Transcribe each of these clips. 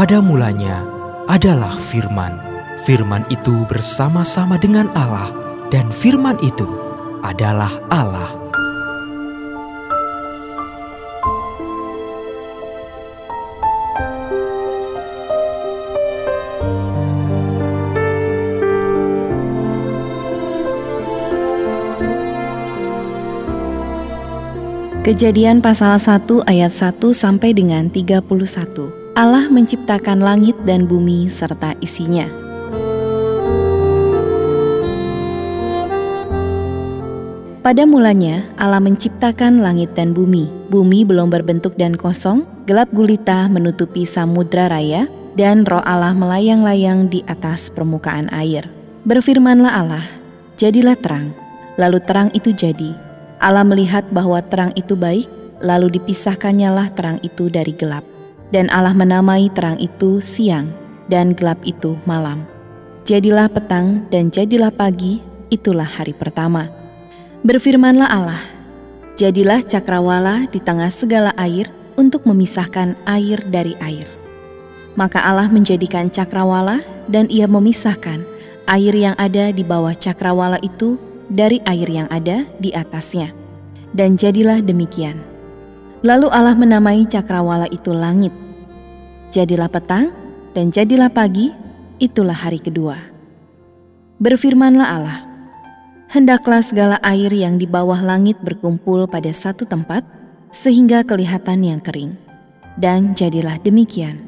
pada mulanya adalah firman. Firman itu bersama-sama dengan Allah dan firman itu adalah Allah. Kejadian pasal 1 ayat 1 sampai dengan 31. Allah menciptakan langit dan bumi serta isinya. Pada mulanya Allah menciptakan langit dan bumi. Bumi belum berbentuk dan kosong, gelap gulita menutupi samudra raya, dan roh Allah melayang-layang di atas permukaan air. Berfirmanlah Allah, jadilah terang. Lalu terang itu jadi, Allah melihat bahwa terang itu baik, lalu dipisahkannyalah terang itu dari gelap. Dan Allah menamai terang itu siang, dan gelap itu malam. Jadilah petang dan jadilah pagi, itulah hari pertama. Berfirmanlah Allah, jadilah cakrawala di tengah segala air untuk memisahkan air dari air. Maka Allah menjadikan cakrawala dan ia memisahkan air yang ada di bawah cakrawala itu dari air yang ada di atasnya. Dan jadilah demikian. Lalu Allah menamai cakrawala itu langit. Jadilah petang dan jadilah pagi, itulah hari kedua. Berfirmanlah Allah, Hendaklah segala air yang di bawah langit berkumpul pada satu tempat, sehingga kelihatan yang kering. Dan jadilah demikian.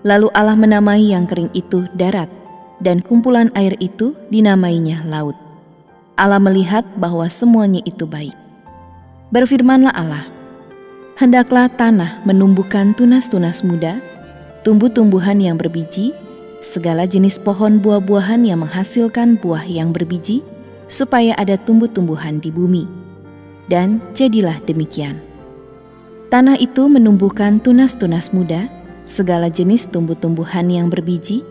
Lalu Allah menamai yang kering itu darat, dan kumpulan air itu dinamainya laut. Allah melihat bahwa semuanya itu baik. Berfirmanlah Allah, Hendaklah tanah menumbuhkan tunas-tunas muda, tumbuh-tumbuhan yang berbiji, segala jenis pohon buah-buahan yang menghasilkan buah yang berbiji, supaya ada tumbuh-tumbuhan di bumi. Dan jadilah demikian. Tanah itu menumbuhkan tunas-tunas muda, segala jenis tumbuh-tumbuhan yang berbiji,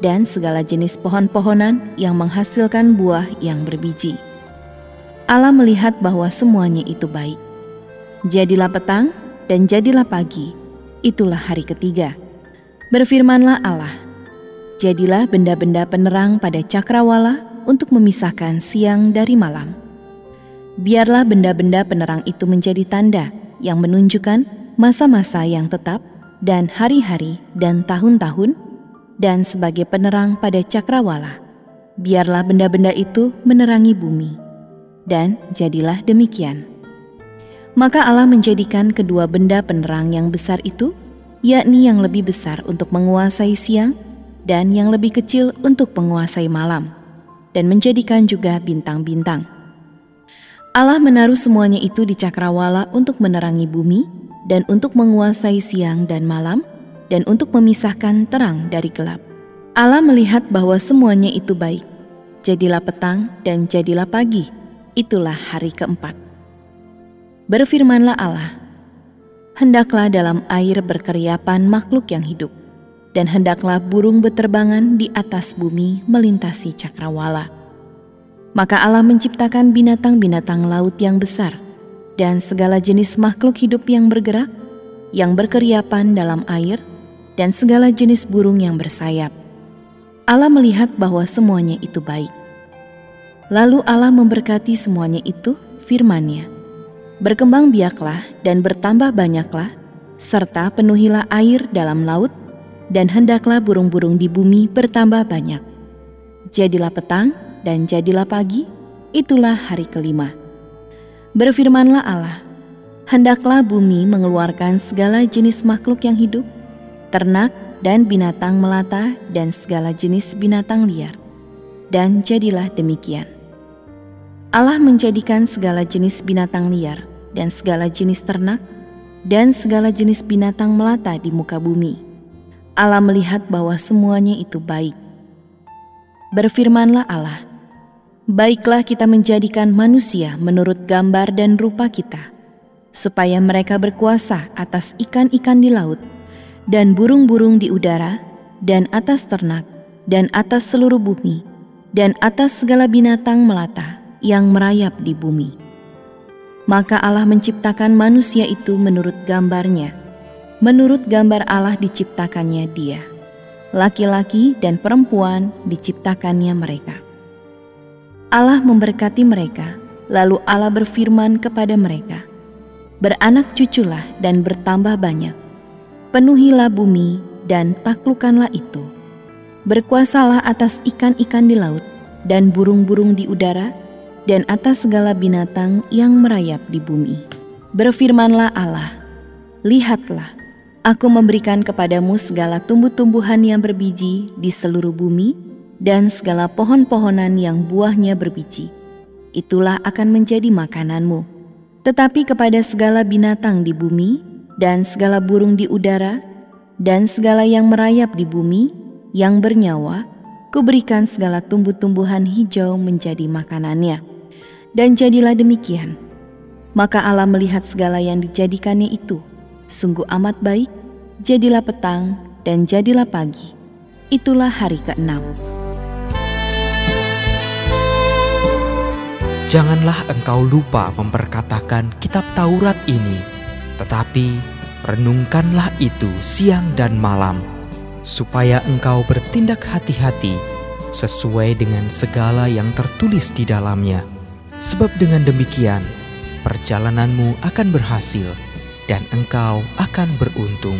dan segala jenis pohon-pohonan yang menghasilkan buah yang berbiji. Allah melihat bahwa semuanya itu baik. Jadilah petang dan jadilah pagi, itulah hari ketiga. Berfirmanlah Allah, jadilah benda-benda penerang pada cakrawala untuk memisahkan siang dari malam. Biarlah benda-benda penerang itu menjadi tanda yang menunjukkan masa-masa yang tetap dan hari-hari dan tahun-tahun dan sebagai penerang pada cakrawala. Biarlah benda-benda itu menerangi bumi. Dan jadilah demikian. Maka Allah menjadikan kedua benda penerang yang besar itu, yakni yang lebih besar untuk menguasai siang dan yang lebih kecil untuk menguasai malam, dan menjadikan juga bintang-bintang. Allah menaruh semuanya itu di cakrawala untuk menerangi bumi dan untuk menguasai siang dan malam, dan untuk memisahkan terang dari gelap. Allah melihat bahwa semuanya itu baik. Jadilah petang dan jadilah pagi. Itulah hari keempat. Berfirmanlah Allah, Hendaklah dalam air berkeriapan makhluk yang hidup, dan hendaklah burung beterbangan di atas bumi melintasi cakrawala. Maka Allah menciptakan binatang-binatang laut yang besar, dan segala jenis makhluk hidup yang bergerak, yang berkeriapan dalam air, dan segala jenis burung yang bersayap. Allah melihat bahwa semuanya itu baik. Lalu Allah memberkati semuanya itu firman-Nya. Berkembang biaklah dan bertambah banyaklah, serta penuhilah air dalam laut, dan hendaklah burung-burung di bumi bertambah banyak. Jadilah petang dan jadilah pagi, itulah hari kelima. Berfirmanlah Allah, hendaklah bumi mengeluarkan segala jenis makhluk yang hidup, ternak dan binatang melata dan segala jenis binatang liar. Dan jadilah demikian. Allah menjadikan segala jenis binatang liar dan segala jenis ternak dan segala jenis binatang melata di muka bumi. Allah melihat bahwa semuanya itu baik. Berfirmanlah Allah, Baiklah kita menjadikan manusia menurut gambar dan rupa kita, supaya mereka berkuasa atas ikan-ikan di laut, dan burung-burung di udara, dan atas ternak, dan atas seluruh bumi, dan atas segala binatang melata yang merayap di bumi. Maka Allah menciptakan manusia itu menurut gambarnya. menurut gambar Allah diciptakannya dia. Laki-laki dan perempuan diciptakannya mereka. Allah memberkati mereka, lalu Allah berfirman kepada mereka, Beranak cuculah dan bertambah banyak, penuhilah bumi dan taklukkanlah itu. Berkuasalah atas ikan-ikan di laut dan burung-burung di udara, dan atas segala binatang yang merayap di bumi. Berfirmanlah Allah, Lihatlah, Aku memberikan kepadamu segala tumbuh-tumbuhan yang berbiji di seluruh bumi dan segala pohon-pohonan yang buahnya berbiji. Itulah akan menjadi makananmu. Tetapi kepada segala binatang di bumi dan segala burung di udara dan segala yang merayap di bumi yang bernyawa, kuberikan segala tumbuh-tumbuhan hijau menjadi makanannya. Dan jadilah demikian. Maka Allah melihat segala yang dijadikannya itu, Sungguh amat baik, jadilah petang dan jadilah pagi. Itulah hari keenam. Janganlah engkau lupa memperkatakan kitab Taurat ini, tetapi renungkanlah itu siang dan malam, supaya engkau bertindak hati-hati sesuai dengan segala yang tertulis di dalamnya. Sebab dengan demikian, perjalananmu akan berhasil dan engkau akan beruntung.